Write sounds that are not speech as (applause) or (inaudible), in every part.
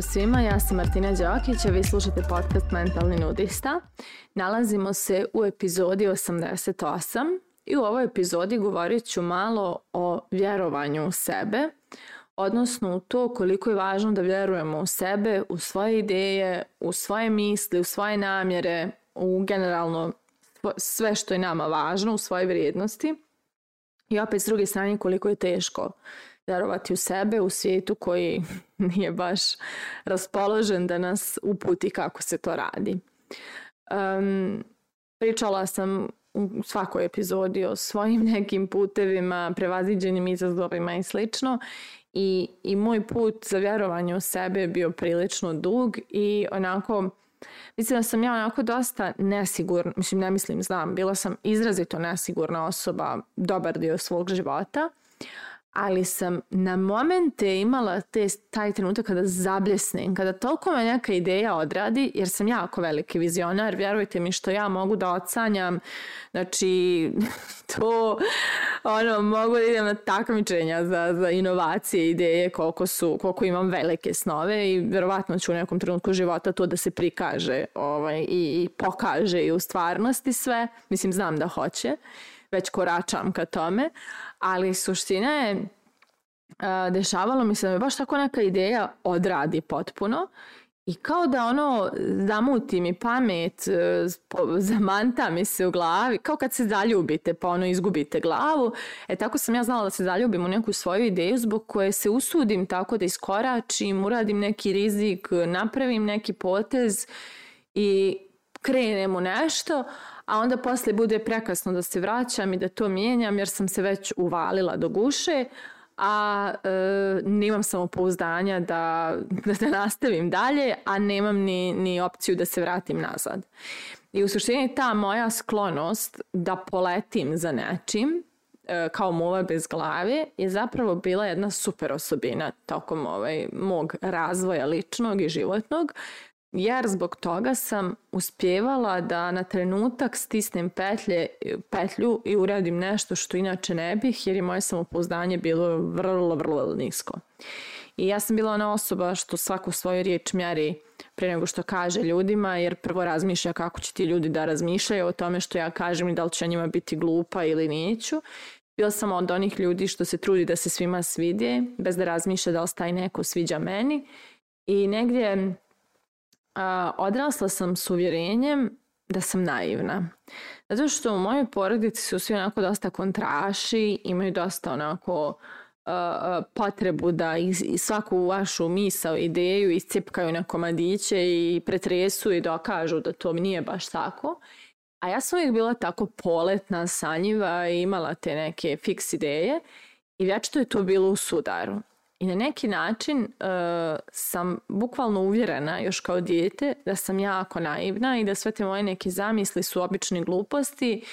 Pozdrav svima, ja sam Martina Đokić, a vi slušate podcast Mentalni nudista. Nalazimo se u epizodi 88 i u ovoj epizodi govorit ću malo o vjerovanju u sebe, odnosno u to koliko je važno da vjerujemo u sebe, u svoje ideje, u svoje misli, u svoje namjere, u generalno sve što je nama važno, u svoje vrijednosti. I opet s druge strane koliko je teško verovati u sebe, u svijetu koji (laughs) nije baš raspoložen da nas uputi kako se to radi. Um, pričala sam u svakoj epizodi o svojim (laughs) nekim putevima, prevaziđenim izazovima i slično i, i moj put za vjerovanje u sebe je bio prilično dug i onako Mislim da sam ja onako dosta nesigurna, mislim ne mislim, znam, bila sam izrazito nesigurna osoba dobar dio svog života, ali sam na momente imala te, taj trenutak kada zabljesnem, kada toliko me neka ideja odradi, jer sam jako veliki vizionar, vjerujte mi što ja mogu da ocanjam, znači (laughs) to, ono, mogu da idem na takmičenja za, za inovacije, ideje, koliko, su, koliko imam velike snove i verovatno ću u nekom trenutku života to da se prikaže ovaj, i, i pokaže i u stvarnosti sve, mislim znam da hoće već koračam ka tome, ali suština je dešavalo mi se da mi baš tako neka ideja odradi potpuno i kao da ono zamuti mi pamet, e, zamanta mi se u glavi, kao kad se zaljubite pa ono izgubite glavu. E tako sam ja znala da se zaljubim u neku svoju ideju zbog koje se usudim tako da iskoračim, uradim neki rizik, napravim neki potez i krenem u nešto, a onda posle bude prekasno da se vraćam i da to mijenjam jer sam se već uvalila do guše, a e, nemam samopouzdanja da, da, da nastavim dalje, a nemam ni, ni opciju da se vratim nazad. I u suštini ta moja sklonost da poletim za nečim, e, kao muva bez glave, je zapravo bila jedna super osobina tokom ovaj, mog razvoja ličnog i životnog, jer zbog toga sam uspjevala da na trenutak stisnem petlje, petlju i uradim nešto što inače ne bih jer je moje samopouzdanje bilo vrlo, vrlo nisko. I ja sam bila ona osoba što svaku svoju riječ mjeri pre nego što kaže ljudima, jer prvo razmišlja kako će ti ljudi da razmišljaju o tome što ja kažem i da li će njima biti glupa ili neću. Bila sam od onih ljudi što se trudi da se svima svide, bez da razmišlja da li taj neko sviđa meni. I negdje a, odrasla sam s uvjerenjem da sam naivna. Zato što u mojoj porodici su svi onako dosta kontraši, imaju dosta onako a, potrebu da iz, svaku vašu misao, ideju iscepkaju na komadiće i pretresu i dokažu da to nije baš tako. A ja sam uvijek bila tako poletna, sanjiva i imala te neke fiks ideje i večito je to bilo u sudaru. I na neki način uh, sam bukvalno uvjerena još kao dijete da sam jako naivna i da sve te moje neke zamisli su obične gluposti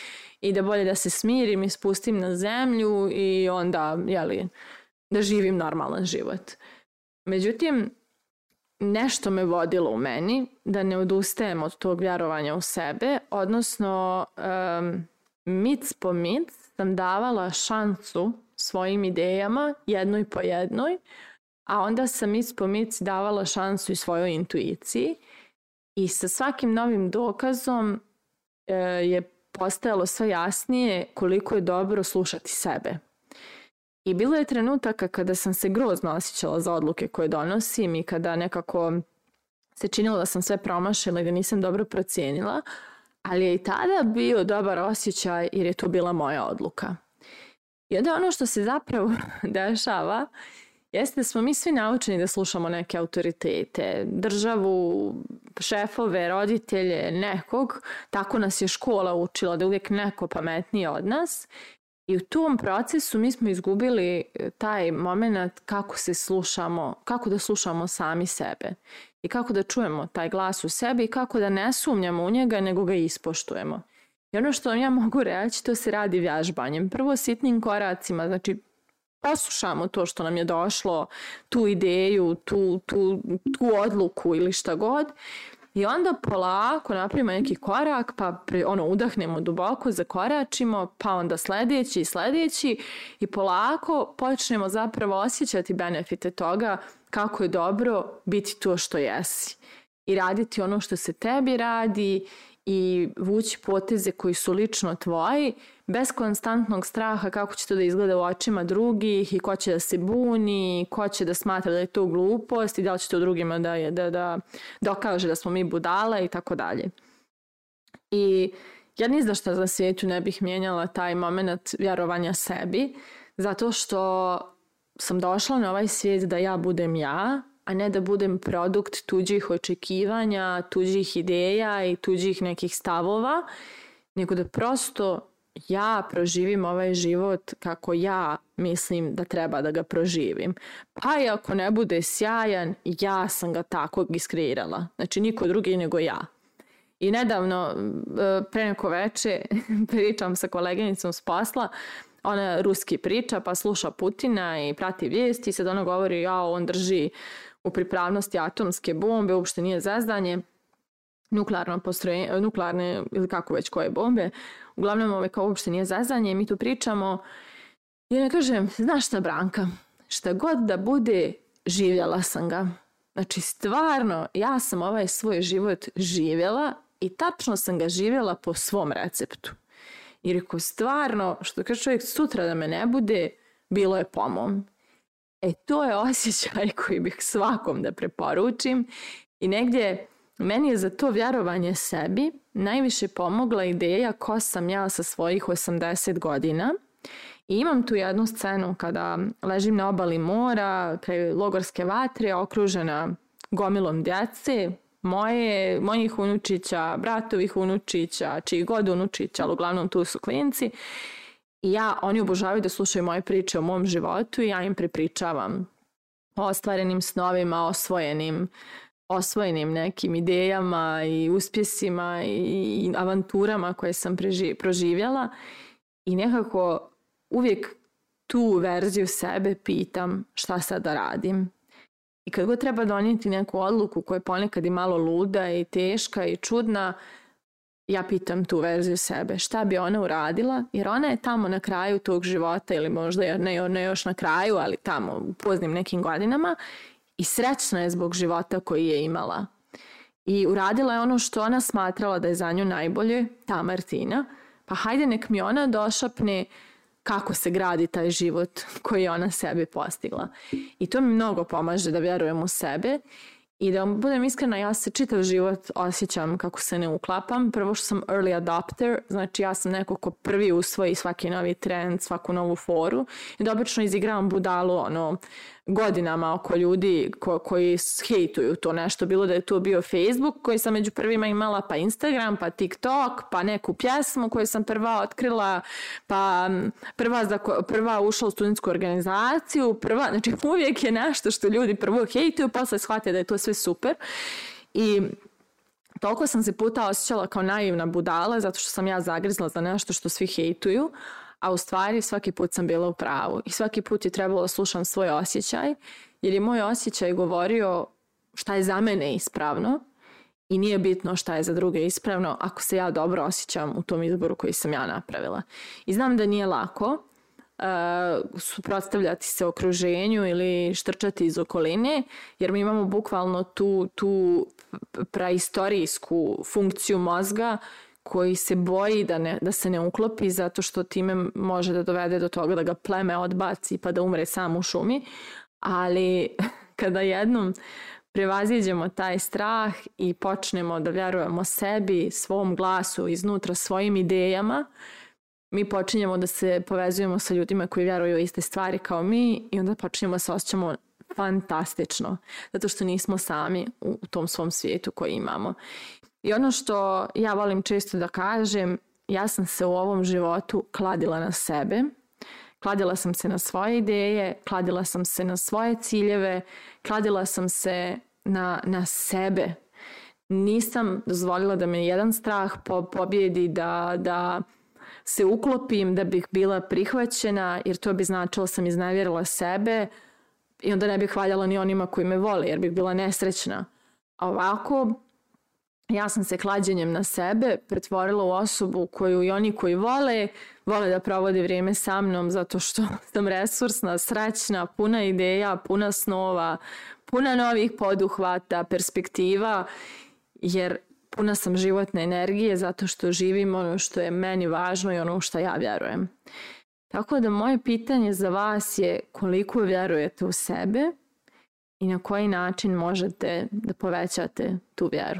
i da bolje da se smirim i spustim na zemlju i onda, jeli, da živim normalan život. Međutim, nešto me vodilo u meni da ne odustajem od tog vjerovanja u sebe, odnosno um, mic po mic sam davala šansu svojim idejama jednoj po jednoj, a onda sam mic po davala šansu i svojoj intuiciji i sa svakim novim dokazom e, je postajalo sve jasnije koliko je dobro slušati sebe. I bilo je trenutaka kada sam se grozno osjećala za odluke koje donosim i kada nekako se činilo da sam sve promašila i da nisam dobro procijenila, ali je i tada bio dobar osjećaj jer je to bila moja odluka. I onda ono što se zapravo (laughs) dešava jeste da smo mi svi naučeni da slušamo neke autoritete, državu, šefove, roditelje, nekog. Tako nas je škola učila da je uvijek neko pametniji od nas I u tom procesu mi smo izgubili e, taj moment kako se slušamo, kako da slušamo sami sebe i kako da čujemo taj glas u sebi i kako da ne sumnjamo u njega nego ga ispoštujemo. I ono što ja mogu reći, to se radi vježbanjem. Prvo sitnim koracima, znači poslušamo to što nam je došlo, tu ideju, tu, tu, tu odluku ili šta god I onda polako napravimo neki korak, pa pri, ono, udahnemo duboko, zakoračimo, pa onda sledeći i sledeći i polako počnemo zapravo osjećati benefite toga kako je dobro biti to što jesi i raditi ono što se tebi radi i vući poteze koji su lično tvoji, bez konstantnog straha kako će to da izgleda u očima drugih i ko će da se buni, ko će da smatra da je to glupost i da li će to drugima da, je, da, da dokaže da smo mi budala i tako dalje. I ja ni za šta za svijetu ne bih mijenjala taj moment vjerovanja sebi, zato što sam došla na ovaj svijet da ja budem ja, a ne da budem produkt tuđih očekivanja, tuđih ideja i tuđih nekih stavova, nego da prosto ja proživim ovaj život kako ja mislim da treba da ga proživim. Pa i ako ne bude sjajan, ja sam ga tako iskreirala. Znači niko drugi nego ja. I nedavno, e, pre neko veče, (laughs) pričam sa koleginicom s posla, ona ruski priča, pa sluša Putina i prati vijesti i sad ona govori, ja, on drži u pripravnosti atomske bombe uopšte nije zazdanje, nuklearno postrojenje, nuklearne ili kako već koje bombe, uglavnom ove ovaj, kao uopšte nije zazdanje, mi tu pričamo jer ne kažem, znaš šta Branka, šta god da bude, živjela sam ga. Znači, stvarno, ja sam ovaj svoj život živjela i tačno sam ga živjela po svom receptu. I rekao, stvarno, što kaže čovjek, sutra da me ne bude, bilo je po mom. E to je osjećaj koji bih svakom da preporučim i negdje meni je za to vjerovanje sebi najviše pomogla ideja ko sam ja sa svojih 80 godina i imam tu jednu scenu kada ležim na obali mora, kraj logorske vatre, okružena gomilom djece, moje, mojih unučića, bratovih unučića, čiji god unučića, ali uglavnom tu su klinci. I ja, oni obožavaju da slušaju moje priče o mom životu i ja im prepričavam o ostvarenim snovima, osvojenim, osvojenim nekim idejama i uspjesima i avanturama koje sam preži, proživjela i nekako uvijek tu verziju sebe pitam šta sad da radim. I kad god treba donijeti neku odluku koja je ponekad i malo luda i teška i čudna, uh, ja pitam tu verziju sebe šta bi ona uradila jer ona je tamo na kraju tog života ili možda ne, ne još na kraju ali tamo u poznim nekim godinama i srećna je zbog života koji je imala i uradila je ono što ona smatrala da je za nju najbolje ta Martina pa hajde nek mi ona došapne kako se gradi taj život koji ona sebi postigla i to mi mnogo pomaže da vjerujem u sebe I da budem iskrena, ja se čitav život osjećam kako se ne uklapam. Prvo što sam early adopter, znači ja sam neko ko prvi usvoji svaki novi trend, svaku novu foru i da obično izigravam budalu ono godinama oko ljudi ko, koji hejtuju to nešto. Bilo da je to bio Facebook koji sam među prvima imala, pa Instagram, pa TikTok, pa neku pjesmu koju sam prva otkrila, pa prva, za prva ušla u studentsku organizaciju, prva, znači (laughs) uvijek je nešto što ljudi prvo hejtuju, posle shvate da je to sve super. I toliko sam se puta osjećala kao naivna budala zato što sam ja zagrizla za nešto što svi hejtuju, a u stvari svaki put sam bila u pravu i svaki put je trebalo da slušam svoj osjećaj, jer je moj osjećaj govorio šta je za mene ispravno i nije bitno šta je za druge ispravno ako se ja dobro osjećam u tom izboru koji sam ja napravila. I znam da nije lako uh, suprotstavljati se okruženju ili štrčati iz okoline, jer mi imamo bukvalno tu, tu praistorijsku funkciju mozga uh, koji se boji da, ne, da se ne uklopi zato što time može da dovede do toga da ga pleme odbaci pa da umre sam u šumi, ali (laughs) kada jednom prevaziđemo taj strah i počnemo da vjerujemo sebi, svom glasu, iznutra svojim idejama, mi počinjemo da se povezujemo sa ljudima koji vjeruju iste stvari kao mi i onda počinjemo da se osjećamo fantastično, zato što nismo sami u tom svom svijetu koji imamo. I ono što ja volim često da kažem, ja sam se u ovom životu kladila na sebe, kladila sam se na svoje ideje, kladila sam se na svoje ciljeve, kladila sam se na, na sebe. Nisam dozvolila da me jedan strah po, pobjedi, da, da se uklopim da bih bila prihvaćena, jer to bi značilo da sam iznevjerila sebe i onda ne bih hvaljala ni onima koji me vole, jer bih bila nesrećna. A ovako, ja sam se klađenjem na sebe pretvorila u osobu koju i oni koji vole, vole da provode vrijeme sa mnom zato što (laughs) sam resursna, srećna, puna ideja, puna snova, puna novih poduhvata, perspektiva, jer puna sam životne energije zato što živim ono što je meni važno i ono u što ja vjerujem. Tako da moje pitanje za vas je koliko vjerujete u sebe i na koji način možete da povećate tu vjeru